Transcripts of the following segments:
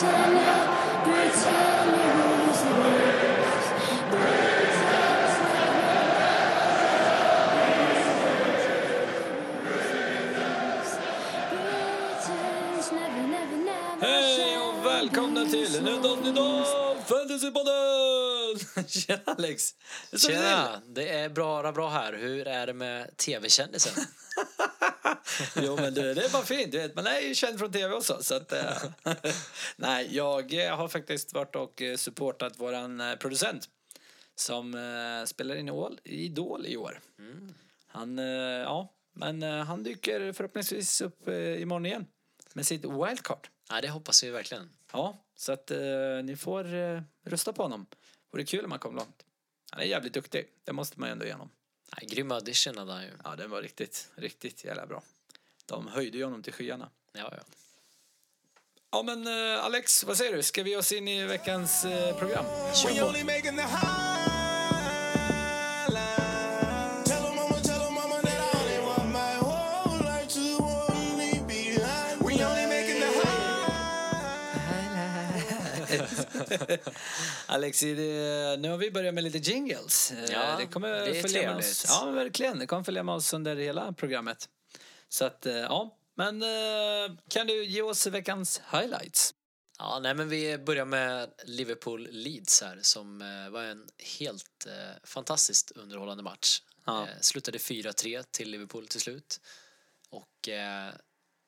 Tjena Alex! Tjena, det är bra, bra här. Hur är det med tv-kändisen? Jo men du, det är bara fint. Du vet, man är ju känd från tv också. Så att, eh, nej, jag eh, har faktiskt varit och eh, supportat våran eh, producent som spelar in i Idol, Idol i år. Han, eh, ja, men han dyker förhoppningsvis upp eh, imorgon igen med sitt wildcard. Nej, det hoppas vi verkligen. Ja, så att ni får rösta på honom. Vore kul om han kom långt. Han är jävligt duktig, det måste man ju ändå ge honom. Nej, grym audition hade han ju. Ja, den var riktigt, riktigt jävla bra. De höjde ju honom till skyarna. Ja, ja. Ja, men eh, Alex, vad säger du? Ska vi oss in i veckans eh, program? Kör på! Alex, är det, nu har vi börjat med lite jingles. Eh, Ja, det kommer det följa med oss. Ja, verkligen. Det kommer följa med oss under hela programmet. Så att, eh, ja. Men eh, kan du ge oss veckans highlights? Ja, nej, men vi börjar med Liverpool-Leeds här som eh, var en helt eh, fantastiskt underhållande match. Ja. Eh, slutade 4-3 till Liverpool till slut. Och eh,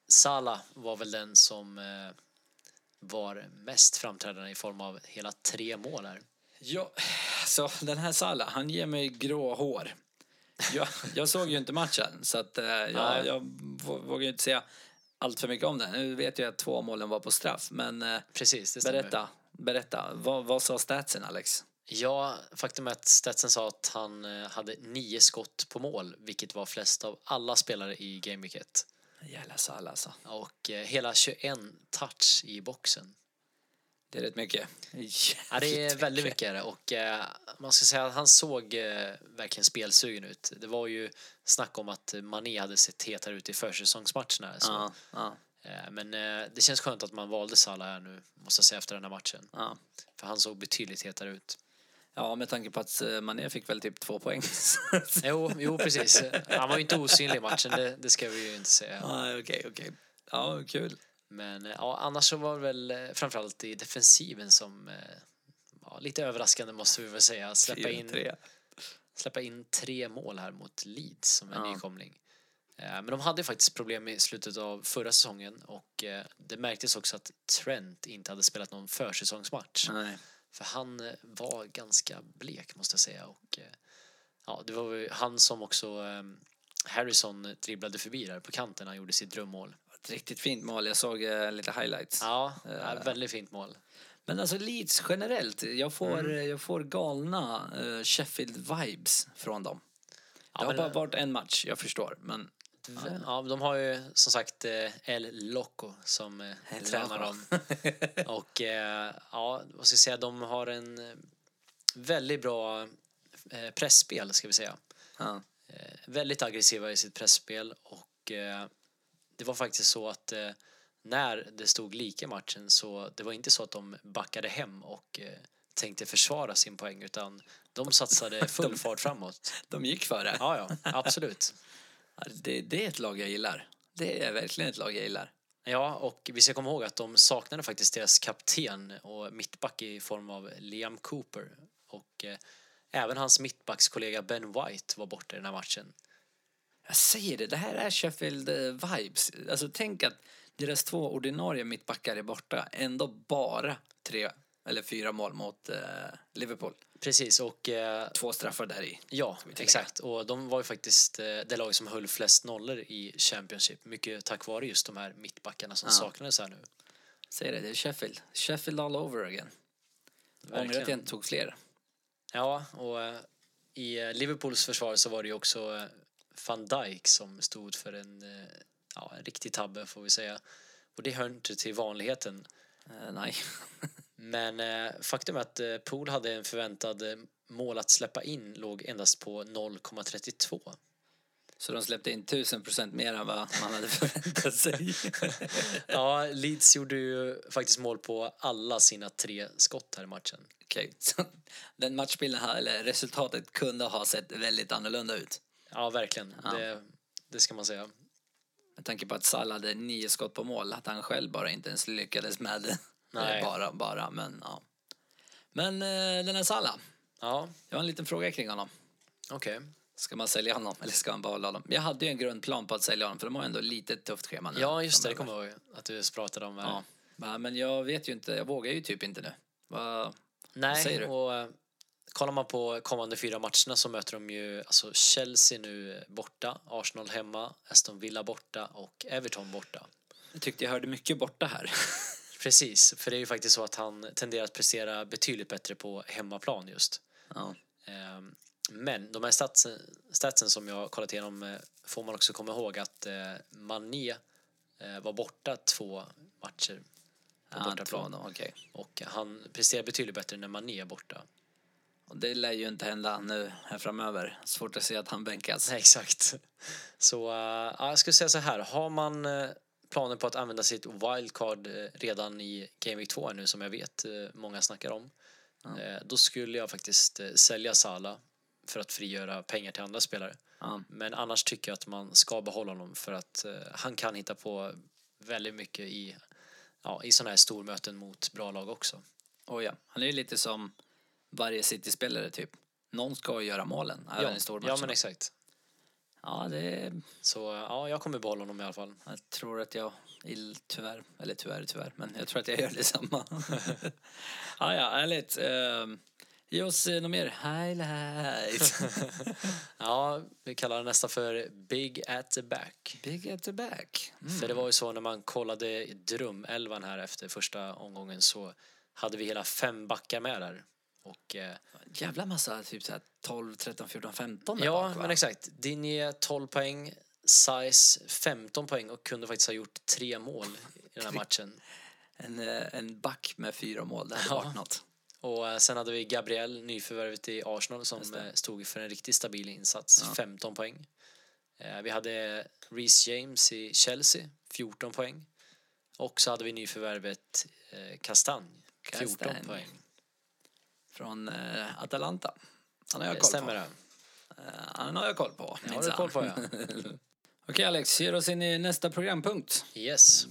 Salah var väl den som var mest framträdande i form av hela tre mål här. Ja, så den här Salah, han ger mig grå hår. Jag, jag såg ju inte matchen, så att, eh, jag, jag vå- vågar ju inte säga allt för mycket om den. Nu vet jag att två målen var på straff, men eh, Precis, det berätta, berätta. Vad, vad sa statsen, Alex? Ja, faktum är att Stetsen sa att han eh, hade nio skott på mål, vilket var flest av alla spelare i Game Week 1. Jävla Salah alltså. Och eh, hela 21 touch i boxen. Det är rätt mycket. Ja, det är väldigt mycket är det. och eh, man ska säga att han såg eh, verkligen spelsugen ut. Det var ju snack om att Mané hade sett hetare ut i försäsongsmatcherna. Så. Ja, ja, Eh, men eh, det känns skönt att man valde Salah här nu, måste jag säga, efter den här matchen. För han såg betydligt hetare ut. Ja, med tanke på att eh, Mané fick väl typ två poäng. Jo, jo precis. Han var ju inte osynlig i matchen, det, det ska vi ju inte säga. Okej, okej. Ja, kul. Men eh, ja, annars så var det väl eh, framförallt i defensiven som ja, lite överraskande måste vi väl säga. Släppa in, 4-3. släppa in tre mål här mot Leeds som en Ja. nykomling. Men de hade faktiskt problem i slutet av förra säsongen och det märktes också att Trent inte hade spelat någon försäsongsmatch. Nej. För han eh, var ganska blek måste jag säga och eh, ja, det var han som också eh, Harrison dribblade förbi där på kanten när han gjorde sitt drömmål. Ett riktigt fint mål. Jag såg eh, lite highlights. Ja, ja, väldigt fint mål. Men alltså Leeds generellt, jag får, Mm. jag får galna Sheffield-vibes från dem. Ja, det har men, bara varit en match, jag förstår. Men Ja, de har ju som sagt eh, El Loco som eh, El tränar Loco. dem. Och eh, ja, vad ska jag säga, de har en eh, väldigt bra eh, pressspel ska vi säga. ja, Eh, väldigt aggressiva i sitt pressspel och eh, det var faktiskt så att eh, när det stod lika i matchen så det var inte så att de backade hem och eh, tänkte försvara sin poäng utan de satsade full fart framåt. de gick före. Ja, ja, absolut. Ja, Det, det är ett lag jag gillar. Det är verkligen ett lag jag gillar. Ja, och vi ska komma ihåg att de saknade faktiskt deras kapten och mittback i form av Liam Cooper. Och eh, även hans mittbackskollega Ben White var borta i den här matchen. Jag säger det, det här är Sheffield-vibes. Alltså tänk att deras två ordinarie mittbackar är borta. Ändå bara tre eller fyra mål mot eh, Liverpool. Precis, och eh, Två straffar där i. ja, exakt. Och de var ju faktiskt eh, det lag som höll flest nollor i Championship. Mycket tack vare just de här mittbackarna som Ja. saknades här nu. Säger det, det är Sheffield. Sheffield all over again. Ångrar att jag inte tog fler. Ja, och eh, i eh, Liverpools försvar så var det ju också eh, van Dijk som stod för en, eh, ja, en riktig tabbe får vi säga. Och det hör inte till vanligheten. Eh, nej. Men eh, faktum är att eh, Pool hade en förväntad eh, mål att släppa in låg endast på 0,32. Så de släppte in 1000 procent mer än vad man hade förväntat sig. Ja, Leeds gjorde ju faktiskt mål på alla sina tre skott här i matchen. Okej, så den matchbilden, här, eller resultatet kunde ha sett väldigt annorlunda ut. Ja, verkligen. Det, det ska man säga. Med tanke på att Salah hade nio skott på mål, att han själv bara inte ens lyckades med det. Nej. Eller Bara, bara, men ja. Men eh, den här Salah, Ja, jag har en liten fråga kring honom. okej. Ska man sälja honom eller ska man behålla honom? Jag hade ju en grundplan på att sälja honom för de har ändå lite tufft schema nu. Ja, just det. Det kommer jag ihåg att du pratade om. här. Ja, Va, men jag vet ju inte, jag vågar ju typ inte nu. Va, Nej, säger du? och eh, kollar man på kommande fyra matcherna så möter de ju alltså Chelsea nu borta, Arsenal hemma, Aston Villa borta och Everton borta. jag tyckte jag hörde mycket borta här. Precis, för det är ju faktiskt så att han tenderar att prestera betydligt bättre på hemmaplan just. ja. Ehm, Men de här statsen, statsen som jag kollat igenom eh, får man också komma ihåg att eh, Mané eh, var borta två matcher på Ja, bortaplan. två okej. Och han presterar betydligt bättre när Mané är borta. Och det lär ju inte hända nu här framöver. Svårt att se att han bänkas. Nej, exakt. Så ja, jag skulle säga så här, har man planer på att använda sitt wildcard eh, redan i Game Week 2 här nu som jag vet eh, många snackar om. eh, Då skulle jag faktiskt sälja Sala för att frigöra pengar till andra spelare. Ja. Men annars tycker jag att man ska behålla honom för att han kan hitta på väldigt mycket i, ja, i sådana här stormöten mot bra lag också. Och ja, han är ju lite som varje City-spelare typ. Någon ska göra målen, även ja, i stormatcherna. ja, men exakt. Ja, det Så ja, jag kommer behålla honom i alla fall. Jag tror att jag, tyvärr, eller tyvärr, tyvärr, men jag tror att jag gör detsamma. ja, ja, ärligt. Uh, ge oss något mer highlight. Ja, vi kallar nästa för Big at the back. Big at the back. Mm. För det var ju så när man kollade drömelvan här efter första omgången så hade vi hela fem backar med där. Och eh, Jävla massa, typ såhär 12, 13, 14, 15 där ja, bak, va? men exakt. Dinje 12 poäng, Size 15 poäng och kunde faktiskt ha gjort tre mål i den här matchen. En, eh, en back med fyra mål, det hade Ja. varit något. Och eh, sen hade vi Gabriel, nyförvärvet i Arsenal, som det. eh, stod för en riktigt stabil insats, Ja. 15 poäng. Eh, Vi hade Reece James i Chelsea, 14 poäng. Och så hade vi nyförvärvet eh, Castagne, 14 Castagne. poäng. Från eh, Atalanta. Han har jag Det koll stämmer på. det. Eh, han har jag koll på. Det har du koll på, ja. Okej Alex, ger oss in i nästa programpunkt. Yes.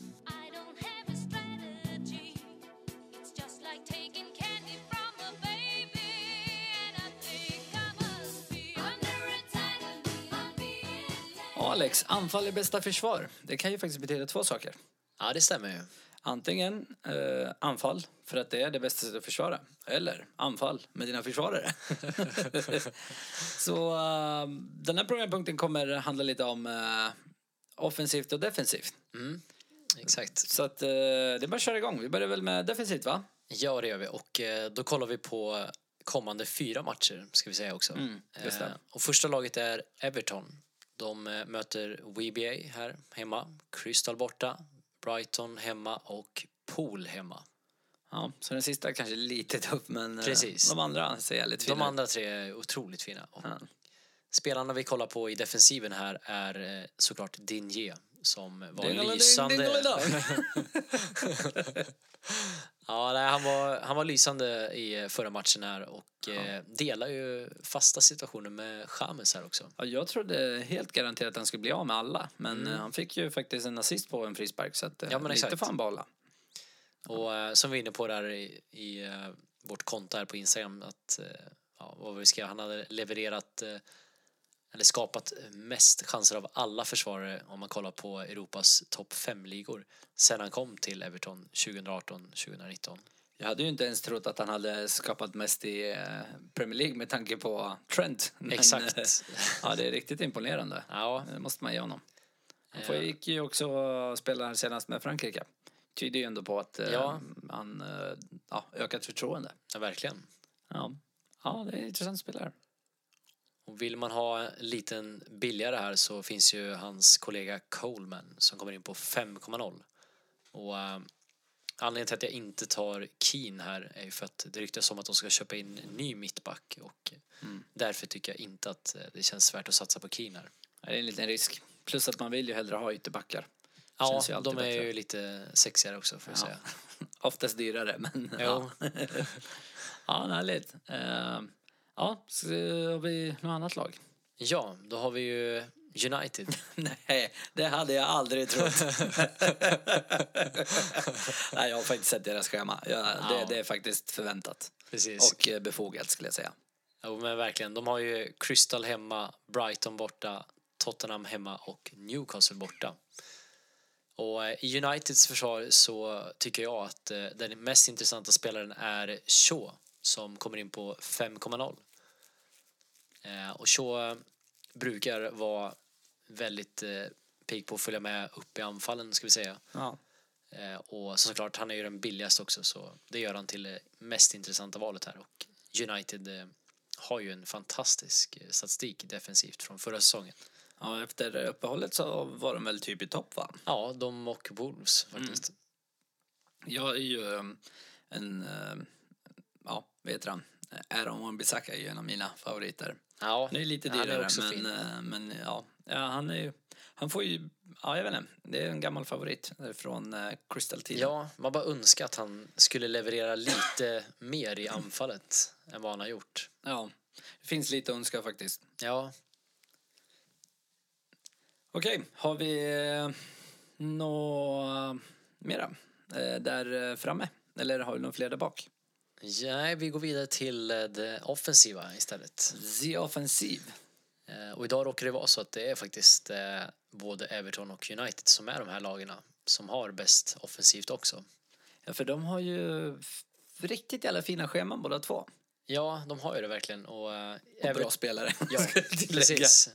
Ja, Alex, anfall är bästa försvar. Det kan ju faktiskt betyda två saker. Ja, det stämmer ju. Antingen eh, anfall, för att det är det bästa sättet att försvara. Eller anfall med dina försvarare. Så eh, den här programpunkten kommer handla lite om eh, offensivt och defensivt. Exakt. Så att eh, det är bara att köra igång. Vi börjar väl med defensivt va? Ja, det gör vi. Och eh, då kollar vi på kommande fyra matcher, ska vi säga också. Mm. Eh, och första laget är Everton. De möter WBA här hemma, Crystal borta, Brighton hemma och Pool hemma. Ja, så den sista kanske är lite tuff men eh, Precis. de andra ser jävligt fina De andra tre är otroligt fina. Ja. Spelarna vi kollar på i defensiven här är eh, såklart Dinje som var Dingelading, lysande. dingeladang. Ja, nej, han, var, han var lysande i förra matchen här och eh, delar ju fasta situationer med James här också. Ja, jag trodde helt garanterat att han skulle bli av med alla. Men eh, han fick ju faktiskt en assist på en frispark så att, eh, Mm. Ja, men lite får han behålla. Och eh, som vi är inne på där i, i eh, vårt konto här på Instagram att eh, ja, vad vi ska, han hade levererat eh, eller skapat mest chanser av alla försvarare om man kollar på Europas topp 5-ligor sen han kom till Everton 2018-2019. Jag hade ju inte ens trott att han hade skapat mest i eh, Premier League med tanke på Trent. Men, Exakt. eh, ja, det är riktigt imponerande. Ja, Det måste man ge honom. Han Eh. får- gick ju också spela här senast med Frankrike. Tyder ju ändå på att eh, Ja. han eh, ja, ökat förtroende. ja, verkligen. Ja. ja, det är intressant spelare. Och vill man ha en liten billigare här så finns ju hans kollega Coleman som kommer in på 5,0. Och äh, anledningen till att jag inte tar Keen här är ju för att det ryktas om att de ska köpa in en ny mittback och därför tycker jag inte att eh, det känns värt att satsa på Keen här. Det är en liten risk. Plus att man vill ju hellre ha ytterbackar. Ja, de är bättre. ju lite sexigare också får jag Ja. säga. Oftast dyrare, men Jo. ja. ja, härligt. Uh, ja, så har vi något annat lag? Ja, då har vi ju United. Nej, det hade jag aldrig trott. Nej, jag har faktiskt sett deras schema. Ja, det, det är faktiskt förväntat. Precis. Och eh, befogat skulle jag säga. Jo, men verkligen. De har ju Crystal hemma, Brighton borta, Tottenham hemma och Newcastle borta. Och eh, i Uniteds försvar så tycker jag att eh, den mest intressanta spelaren är Shaw som kommer in på 5,0. Eh, Och Shaw brukar vara väldigt eh, pigg på att följa med upp i anfallen ska vi säga. Ja. Eh, Och såklart, han är ju den billigaste också så det gör han till det mest intressanta valet här. Och United eh, har ju en fantastisk eh, statistik defensivt från förra säsongen. ja, efter uppehållet så var de väl typ i topp va? Ja, de och Wolves faktiskt. Jag är ju en, ja, heter han? Aaron Wan-Bissaka är ju en av mina favoriter. Ja, Han är lite dyrare, också men, fin. eh, men ja, ja, han är ju, han får ju, ja jag vet inte, det är en gammal favorit eh, från uh, Crystal-tiden. Ja, man bara önskar att han skulle leverera lite mer i anfallet än vad han har gjort. ja, det finns lite att önska faktiskt. Ja, Okej, har vi eh, något mera eh, där eh, framme? Eller har vi några fler där bak? Nej, vi går vidare till eh, det offensiva istället. The Offensiv. Eh, Och idag råkar det vara så att det är faktiskt eh, både Everton och United som är de här lagarna som har bäst offensivt också. Ja, för de har ju riktigt jävla fina scheman båda två. Ja, de har ju det verkligen. Och, Och Ever- bra spelare. Ja, precis.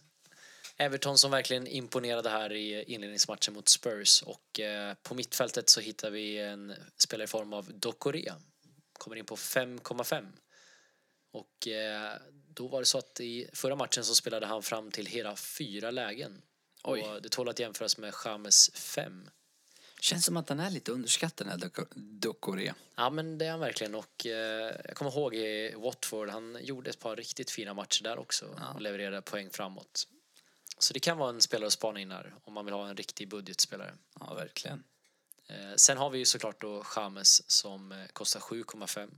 Everton som verkligen imponerade här i inledningsmatchen mot Spurs och på mittfältet så hittar vi en spelare i form av Dokorea. Kommer in på 5,5. Och eh, då var det så att i förra matchen så spelade han fram till hela fyra lägen. Oj. Och det tål att jämföras med James 5. Känns som att han är lite underskattad den här Doko- Dokore. Ja men det är han verkligen och eh, jag kommer ihåg i Watford, han gjorde ett par riktigt fina matcher där också och levererade poäng framåt. Så det kan vara en spelare att spana in här om man vill ha en riktig budgetspelare. Ja, verkligen. Eh, sen har vi ju såklart då James som eh, kostar 7,5.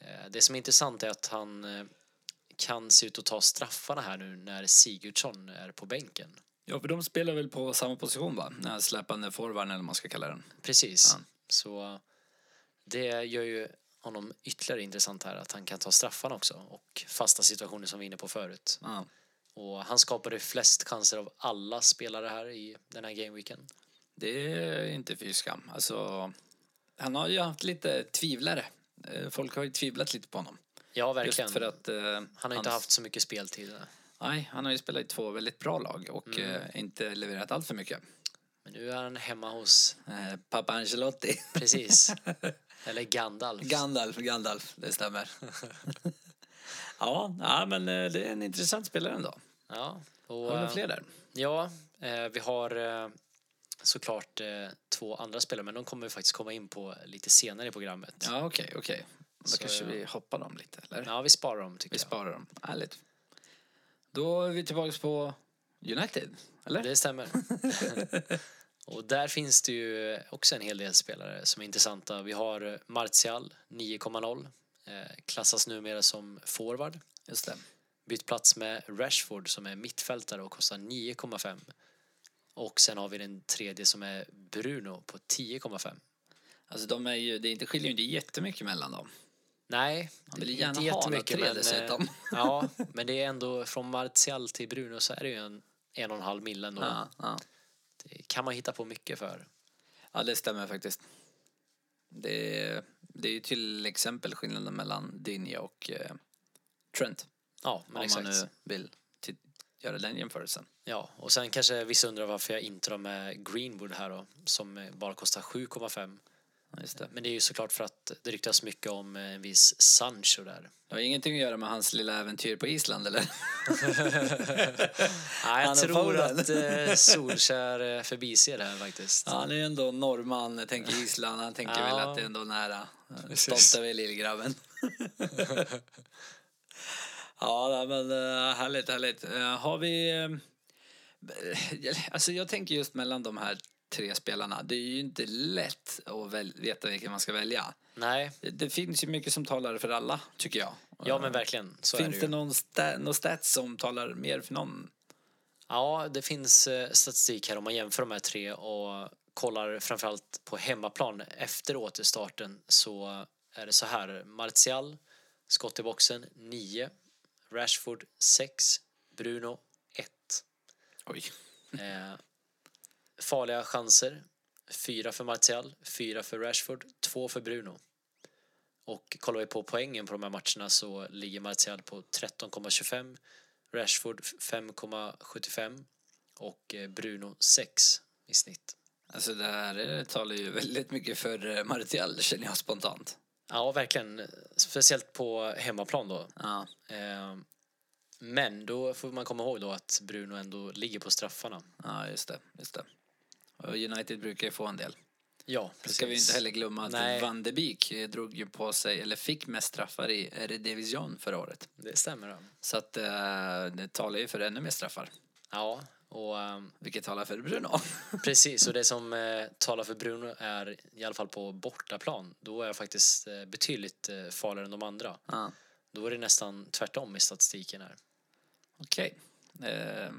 Eh, det som är intressant är att han kan se ut att ta straffarna här nu när Sigurdsson är på bänken. Ja, för de spelar väl på samma position va? Den här släpande forwarden eller vad man ska kalla den. Precis. Så det gör ju honom ytterligare intressant här att han kan ta straffarna också och fasta situationer som vi var inne på förut. Ja. Och han skapade flest chanser av alla spelare här i den här gameweeken. Det är inte fy skam. Alltså, han har ju haft lite tvivlare. Eh, Folk har ju tvivlat lite på honom. Ja, verkligen. Just för att... eh, han har inte hans- haft så mycket speltid. Nej, han har ju spelat i två väldigt bra lag och Mm. eh, inte levererat allt för mycket. Men nu är han hemma hos, Eh, Pappa Ancelotti. precis, eller Gandalf. Gandalf, Gandalf, det stämmer. ja, ja, men eh, det är en intressant spelare ändå. ja, och, Har eh, fler där? Ja, eh, vi har eh, såklart eh, två andra spelare, men de kommer vi faktiskt komma in på lite senare i programmet. Ja, okej, okej. Då Så, kanske vi hoppar dem lite, eller? Ja, vi sparar dem tycker Vi jag. sparar dem. Härligt. Då är vi tillbaka på United, eller? Det stämmer. och där finns det ju också en hel del spelare som är intressanta. Vi har Martial 9,0. Eh, klassas numera som forward. Just det. Bytt plats med Rashford som är mittfältare och kostar 9,5. Och sen har vi den tredje som är Bruno på 10,5. Alltså de är ju, det är inte, skiljer ju inte jättemycket mellan dem. Nej, Han vill inte gärna ha alla jättemycket, tre men, eh, Ja, men det är ändå från Martial till Bruno så är det ju en en och en halv mille ändå. Ja, ja. Det kan man hitta på mycket för. ja, det stämmer faktiskt. Det är, det är ju till exempel skillnaden mellan Dinja och eh, Trent. Ja, men om exakt. man nu vill göra den jämförelsen. Ja, och sen kanske vissa undrar varför jag inte har med Greenwood här då, som bara kostar 7,5. Ja, Just det. Men det är ju såklart för att det ryktas mycket om en viss Sancho där. Det har ingenting att göra med hans lilla äventyr på Island, eller? Nej, jag tror att eh, Solskär förbiser det här faktiskt. Ja, han är ju ändå norrman, tänker Island. Han tänker Ja. väl att det är ändå nära. Stolt över lillgrabben. ja, men uh, härligt, härligt. Eh, har vi... eh, Alltså jag tänker just mellan de här tre spelarna. Det är ju inte lätt att väl, veta vilken man ska välja. Nej, Det, finns ju mycket som talar för alla, tycker jag. ja men verkligen. Så finns det det någon, sta, någon stats som talar mer för någon? Ja, det finns eh, statistik här om man jämför de här tre och kollar framförallt på hemmaplan efter återstarten så är det så här. Martial, skott i boxen 9, Rashford 6, Bruno 1. Oj. Eh, farliga chanser. Fyra för Martial, fyra för Rashford, två för Bruno. Och kollar vi på poängen på de här matcherna så ligger Martial på 13,25, Rashford 5,75 och eh, Bruno 6 i snitt. Alltså det här eh, talar ju väldigt mycket för eh, Martial, känner jag spontant. Ja, verkligen. Speciellt på hemmaplan då. Ja. Eh, men då får man komma ihåg då att Bruno ändå ligger på straffarna. Ja, just det. Just det. Och United brukar ju få en del. Ja, Det ska vi inte heller glömma att Nej. Van de Beek eh, drog ju på sig, eller fick mest straffar i Eredivision förra året. Det stämmer. Då. Så att eh, det talar ju för ännu mer straffar. Ja, och ehm, Vilket talar för Bruno. Precis, och det som eh, talar för Bruno är i alla fall på bortaplan. Då är jag faktiskt eh, betydligt eh, farligare än de andra. ja. Då är det nästan tvärtom i statistiken här. Okej. Eh,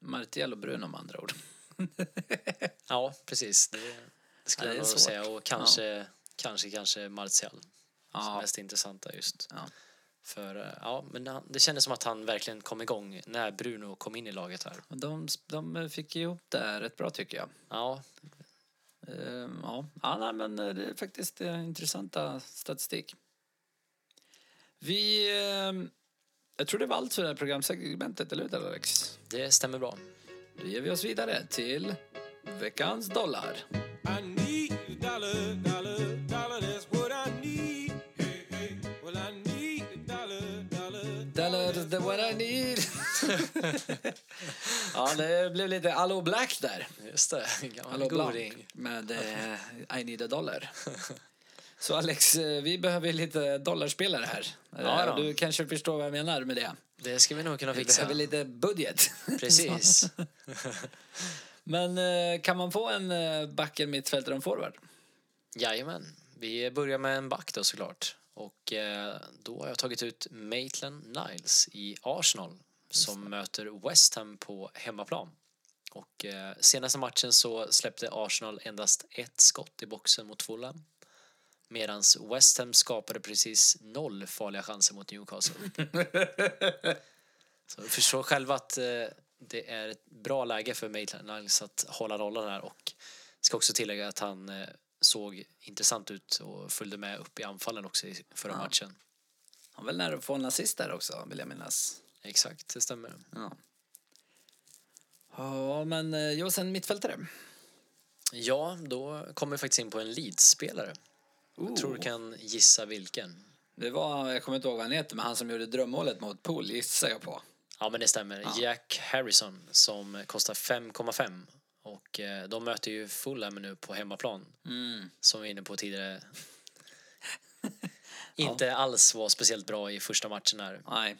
Martial och Bruno med andra ord. Ja, precis. Det, det skulle Ja, jag nog säga. Och kanske, kanske, kanske Martial. Som Ja. mest intressanta just. Ja. För eh, ja, men han, det kändes som att han verkligen kom igång när Bruno kom in i laget här. De, de fick ihop det här rätt bra tycker jag. Ja, Eh, ja, ja nej, men eh, det är faktiskt eh, intressanta statistik. Vi... Eh, jag tror det var allt för det här programsegmentet, eller hur Alex? det stämmer bra. Då ger vi oss vidare till veckans dollar. ja, det blev lite Allo Black där. Just det, gammal goding. Med eh, I need a dollar. Så Alex, eh, vi behöver lite dollarspelare här. Ja, Eh, då. Du kanske förstår vad jag menar med det. Det ska vi nog kunna Vi fixa. behöver lite budget. Precis. Men eh, kan man få en eh, backen mittfältare och en forward? Jajamän. Vi börjar med en back då såklart. Och eh, då har jag tagit ut Maitland Niles i Arsenal som möter West Ham på hemmaplan. Och eh, senaste matchen så släppte Arsenal endast ett skott i boxen mot Fulham. Medan West Ham skapade precis noll farliga chanser mot Newcastle. så förstår själva att eh, det är ett bra läge för Maitland Niles att hålla rollen här och ska också tillägga att han eh, såg intressant ut och följde med upp i anfallen också i förra matchen. Han var väl nära att få en assist där också, vill jag minnas. Exakt, det stämmer. Ja, ja men eh, jo, sen mittfältare. Ja, då kommer vi faktiskt in på en Leeds-spelare. Jag tror du kan gissa vilken. Det var, jag kommer inte ihåg vad han heter, men han som gjorde drömmålet mot Pool gissar jag på. Ja, men det stämmer. Jack Harrison som kostar 5,5 och eh, de möter ju Fulham nu på hemmaplan. Som vi var inne på tidigare. Inte alls var speciellt bra i första matchen här. Nej,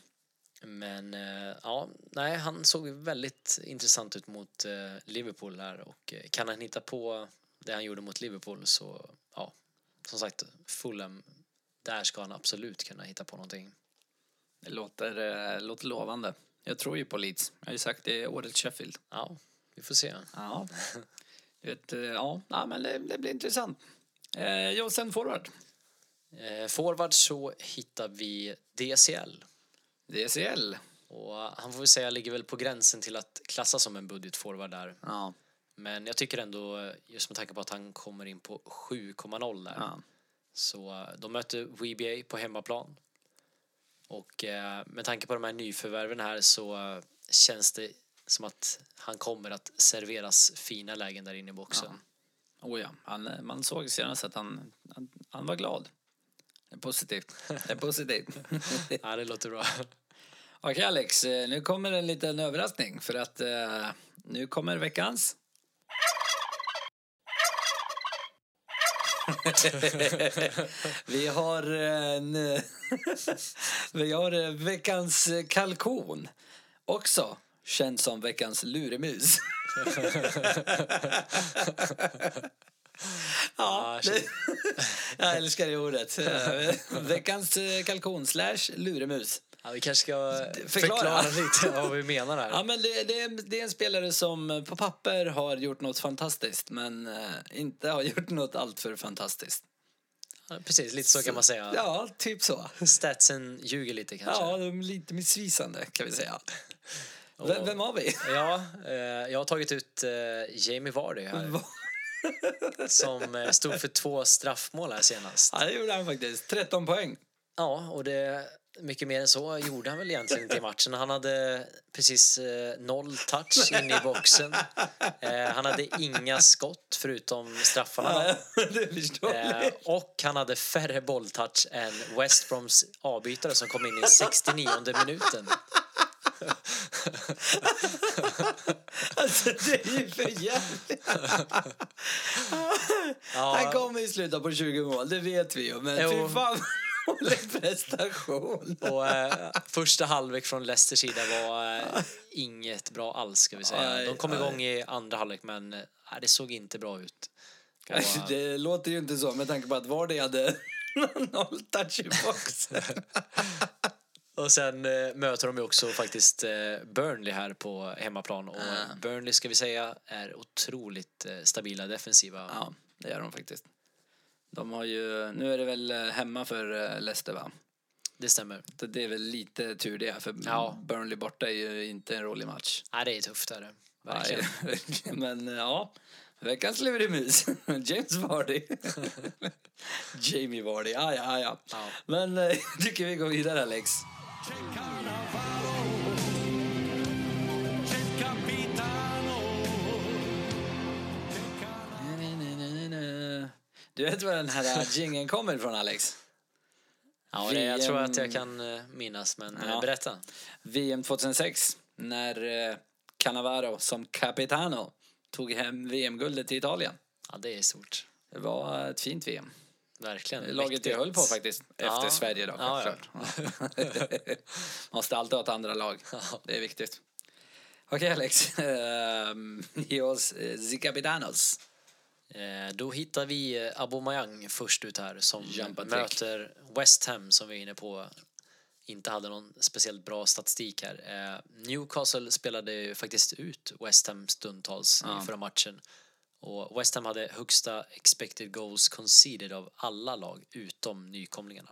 Men eh, ja, nej, han såg väldigt intressant ut mot eh, Liverpool här och eh, kan han hitta på det han gjorde mot Liverpool så ja, som sagt Fulham, där ska han absolut kunna hitta på någonting. det låter, låter lovande. Jag tror ju på Leeds. Jag har ju sagt det är årets Sheffield. Ja, vi får se. Ja, vet, ja, ja men det, det blir intressant. Eh, jo, sen forward. Eh, forward så hittar vi DCL DCL. och han får vi säga ligger väl på gränsen till att klassas som en budgetforward där. Ja, Men jag tycker ändå, eh, just med tanke på att han kommer in på 7,0 där. ja. Så eh, de möter WBA på hemmaplan. Och eh, med tanke på de här nyförvärven här så eh, känns det som att han kommer att serveras fina lägen där inne i boxen. Oh ja, han, eh, man såg senast att han, han, han var glad. Det är positivt. Det är positivt. Ja, det låter bra. Okej Alex, eh, nu kommer en liten överraskning för att eh, nu kommer veckans... vi har en... vi har eh, veckans kalkon också Känd som veckans luremus. Ja, Ah, jag älskar det ordet. Veckans eh, kalkon slash luremus. Ja, vi kanske ska Förklara. förklara, lite vad vi menar här. Ja, men det, det, är, det är en spelare som på papper har gjort något fantastiskt men eh, inte har gjort något alltför fantastiskt. Ja, Precis, lite så kan man säga. Ja, typ så. Statsen ljuger lite kanske. Ja, de är lite missvisande kan vi säga. Vem, Och- vem har vi? Ja, eh, jag har tagit ut Jamie Vardy här. Som eh, stod för två straffmål här senast. Ja, det gjorde han faktiskt. 13 poäng. Ja, och det mycket mer än så gjorde han väl egentligen inte i matchen. Han hade precis eh, noll touch inne i boxen. Eh, han hade inga skott förutom straffarna. Eh, och han hade färre bolltouch än West Broms avbytare som kom in i 69 minuten. Alltså, det är ju för jävligt. Ja. Han kommer ju sluta på 20 mål, det vet vi ju. Men Jo. fy fan dålig prestation. Och eh, första halvlek från Leicesters sida var eh, inget bra alls ska vi säga. De kom igång i andra halvlek men eh, det såg inte bra ut. Och, Alltså, det låter ju inte så med tanke på att Vardy hade noll touch i boxen. Och sen eh, möter de ju också faktiskt eh, Burnley här på hemmaplan. Och Ah. Burnley ska vi säga är otroligt eh, stabila defensiva. Ja, det gör de faktiskt. De har ju, nu är det väl eh, hemma för eh, Leicester va? Det stämmer. Det det är väl lite tur det, för Ja. Burnley borta är ju inte en rolig match. Nej, det är tufft är det. Verkligen. Nej, Men eh, ja, veckans lurimus. James Vardy. Jamie Vardy, ja ja ja. Ja. Men eh, tycker vi går vidare Alex. Du vet var den här jingeln kommer ifrån Alex? Ja, det, jag tror VM. att jag kan eh, minnas, men eh, Ja. berätta. VM 2006 när eh, Cannavaro som capitano tog hem VM-guldet till Italien. Ja, det är stort. Det var ett fint VM. Verkligen. Laget Mäktigt. jag höll på faktiskt. Efter Ja. Sverige då, Ja, ja. Måste alltid ha ett andra lag. Det är viktigt. Okej Alex, Ehm, ge oss eh, The Capitanos. Eh, Då hittar vi eh, Aubameyang först ut här som möter West Ham som vi är inne på inte hade någon speciellt bra statistik här. Eh, Newcastle spelade faktiskt ut West Ham stundtals Ja. i förra matchen. Och West Ham hade högsta expected goals conceded av alla lag utom nykomlingarna.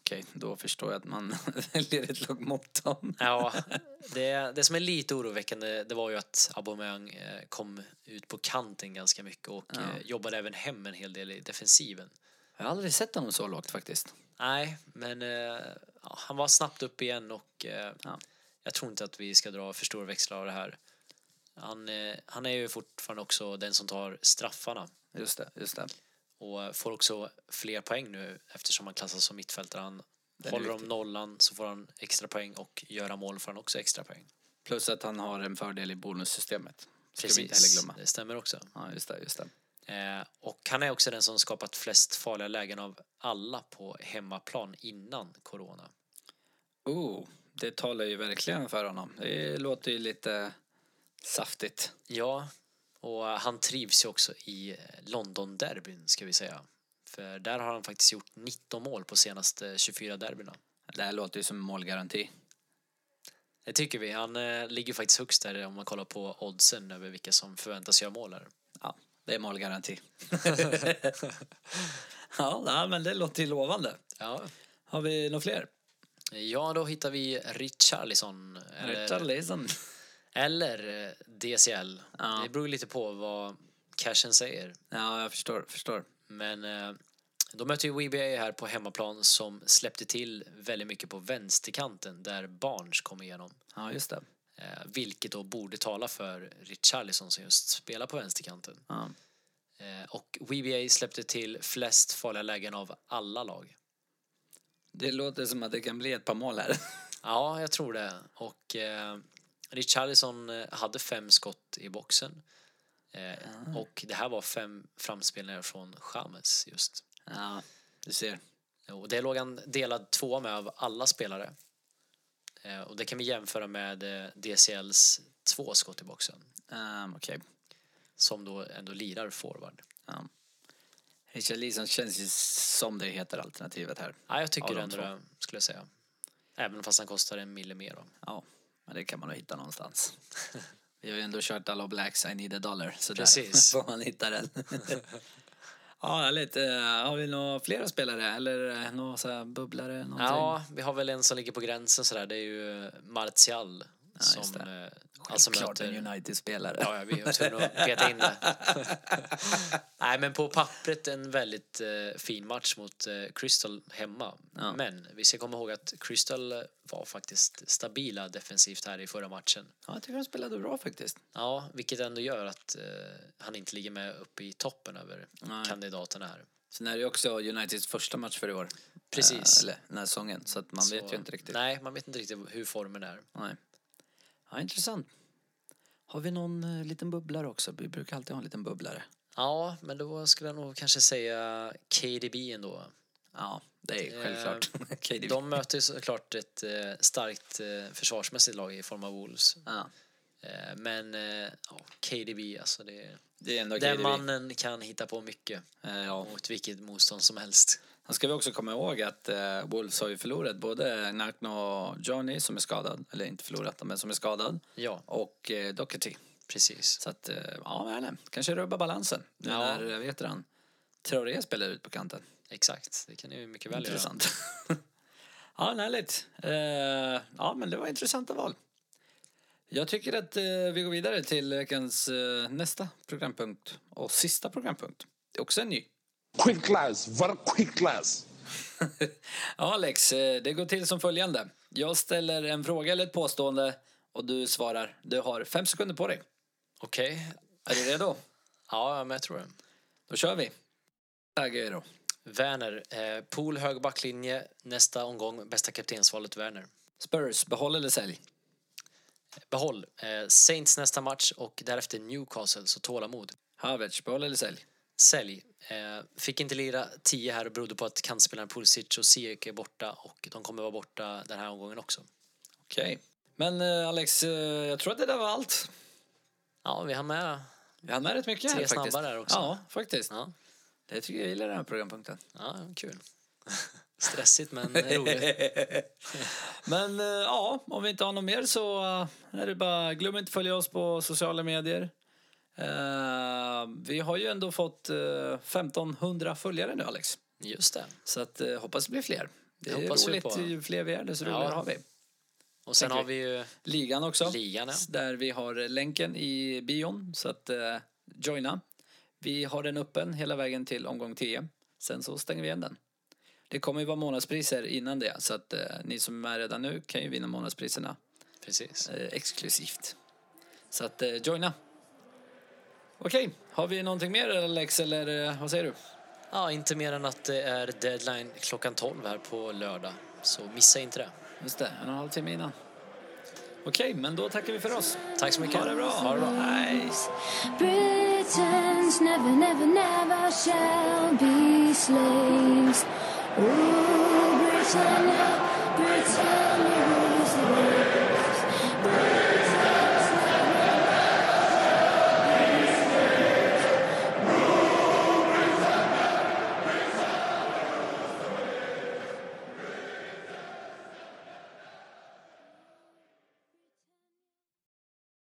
Okej, då förstår jag att man väljer ett lag mot dem. Ja, det, det som är lite oroväckande det var ju att Aubameyang eh, kom ut på kanten ganska mycket och Ja. eh, jobbade även hem en hel del i defensiven. Jag har aldrig sett honom så lågt faktiskt. Nej, men eh, ja, han var snabbt upp igen och Ja. jag tror inte att vi ska dra för stora växlar av det här. Han, eh, han är ju fortfarande också den som tar straffarna Just det, just det. och får också fler poäng nu eftersom han klassas som mittfältare. Han är håller om nollan så får han extra poäng och göra mål får han också extra poäng. Plus att han har en fördel i bonussystemet. Ska vi inte heller glömma. det stämmer också. Ja, just det, just det. Eh, och han är också den som skapat flest farliga lägen av alla på hemmaplan innan corona. Oh, det talar ju verkligen för honom. Det låter ju lite saftigt. Ja, och han trivs ju också i London-derbyn ska vi säga. För där har han faktiskt gjort 19 mål på senaste 24 derbyna. Det här låter ju som målgaranti. Det tycker vi. Han eh, ligger faktiskt högst där om man kollar på oddsen över vilka som förväntas göra mål här. Ja, det är målgaranti. ja, nej, men det låter ju lovande. Ja. Har vi några fler? ja, då hittar vi Richarlison. Richarlison. Eller eh, DCL. Ja. Det beror lite på vad cashen säger. Ja, jag förstår, förstår. Men eh, de möter ju WBA här på hemmaplan som släppte till väldigt mycket på vänsterkanten där Barnes kom igenom. Ja, just det. Eh, vilket då borde tala för Richarlison som just spelar på vänsterkanten. Ja. Och WBA släppte till flest farliga lägen av alla lag. Det låter som att det kan bli ett par mål här. Ja, jag tror det. Och Richarlison eh, hade fem skott i boxen. Eh, Och det här var fem framspelningar från James just. Ja, du ser. Och det låg han delad två med av alla spelare. Eh, och det kan vi jämföra med eh, DCLs två skott i boxen. Um, Okej. Som då ändå lirar forward. Ja. Richarlison känns ju som det heter alternativet här. Ja, jag tycker ändå det, skulle jag säga. Även fast han kostar en mille mer då. Ja, men det kan man nog hitta någonstans. Vi har ju ändå kört alla Blacks I need a dollar, så Precis. där får man hitta den. ja, härligt. Eh, Har vi några flera spelare eller eh, några så bubblare? Någonting? Ja, vi har väl en som ligger på gränsen sådär. Det är ju Martial. Just som eh, alltså Klart en möter... United-spelare. Ja, ja, vi var tvungna att peta in det. Nej, men på pappret en väldigt eh, fin match mot eh, Crystal hemma. Ja. Men vi ska komma ihåg att Crystal eh, var faktiskt stabila defensivt här i förra matchen. Ja, jag tycker de spelade bra faktiskt. Ja, vilket ändå gör att eh, han inte ligger med uppe i toppen över Nej. kandidaterna här. Sen är det också Uniteds första match för i år. Precis. Eh, eller den här säsongen, så att man Så- vet ju inte riktigt. Nej, man vet inte riktigt hur formen är. Nej. Ja, intressant. Har vi någon eh, liten bubblare också? Vi brukar alltid ha en liten bubblare. Ja, men då skulle jag nog kanske säga KDB ändå. Ja, det är Eh, självklart. KDB. De möter ju såklart ett eh, starkt eh, försvarsmässigt lag i form av Wolves. Ja, Eh, men eh, ja, KDB, alltså det, det är den KDB. mannen kan hitta på mycket Eh, ja. mot vilket motstånd som helst. Då ska vi också komma ihåg att eh, Wolves har ju förlorat både Nakno och Johnny som är skadad, eller inte förlorat men som är skadad, Ja, och eh, Doherty. precis. Så att, eh, ja, inte. kanske rubbar balansen nu Ja. när, eh, vet han, Traoré spelar ut på kanten. Exakt, det kan ju mycket väl göra. Intressant. ja, härligt. Eh, ja, men det var intressanta val. Jag tycker att eh, vi går vidare till veckans eh, nästa programpunkt och sista programpunkt. Det är också en ny. Quick class, very quick class. Ja, Alex, eh, det går till som följande. Jag ställer en fråga eller ett påstående och du svarar. Du har fem sekunder på dig. Okej, Är du redo? ja men jag tror det. Då kör vi. Agüero. Werner, eh, pool hög backlinje, nästa omgång, bästa kaptensvalet Werner. Spurs, behåll eller sälj? Behåll. Eh, Saints nästa match och därefter Newcastle, så tålamod. Havertz, behåll eller sälj? Sälj. Eh, fick inte lira 10 här och berodde på att kantspelaren Pulisic och Ziyech är borta och de kommer vara borta den här omgången också. Okej. Men eh, Alex, eh, jag tror att det där var allt. Ja, vi har med. Vi hann med rätt mycket Tre här faktiskt. snabba där också. Ja, faktiskt. Ja, Det tycker jag gillar den här programpunkten. ja kul. Stressigt men roligt. Men ja, om vi inte har något mer så är det bara glöm inte att följa oss på sociala medier. Eh, vi har ju ändå fått eh, 1500 följare nu Alex. Just det. Så att eh, hoppas det blir fler. Det Det är roligt ju fler vi är desto Ja. roligare har vi. Och sen har vi ju Ligan också. ligan. Ja. Där vi har länken i bion så att eh, joina. Vi har den öppen hela vägen till omgång 10. Sen så stänger vi igen den. Det kommer ju vara månadspriser innan det så att eh, ni som är med redan nu kan ju vinna månadspriserna Precis. eh, exklusivt. Så att eh, joina. Okej, har vi någonting mer Alex eller eh, vad säger du? Ja, inte mer än att det är deadline klockan 12 här på lördag. Så missa inte det. Just det, en och en halv timme innan. Okej, men då tackar vi för oss. Tack så mycket. Ha det bra. Ha det bra. Hej. Britons never, never, never shall be slaves. Oh, Britannia, Britannia rules the waves.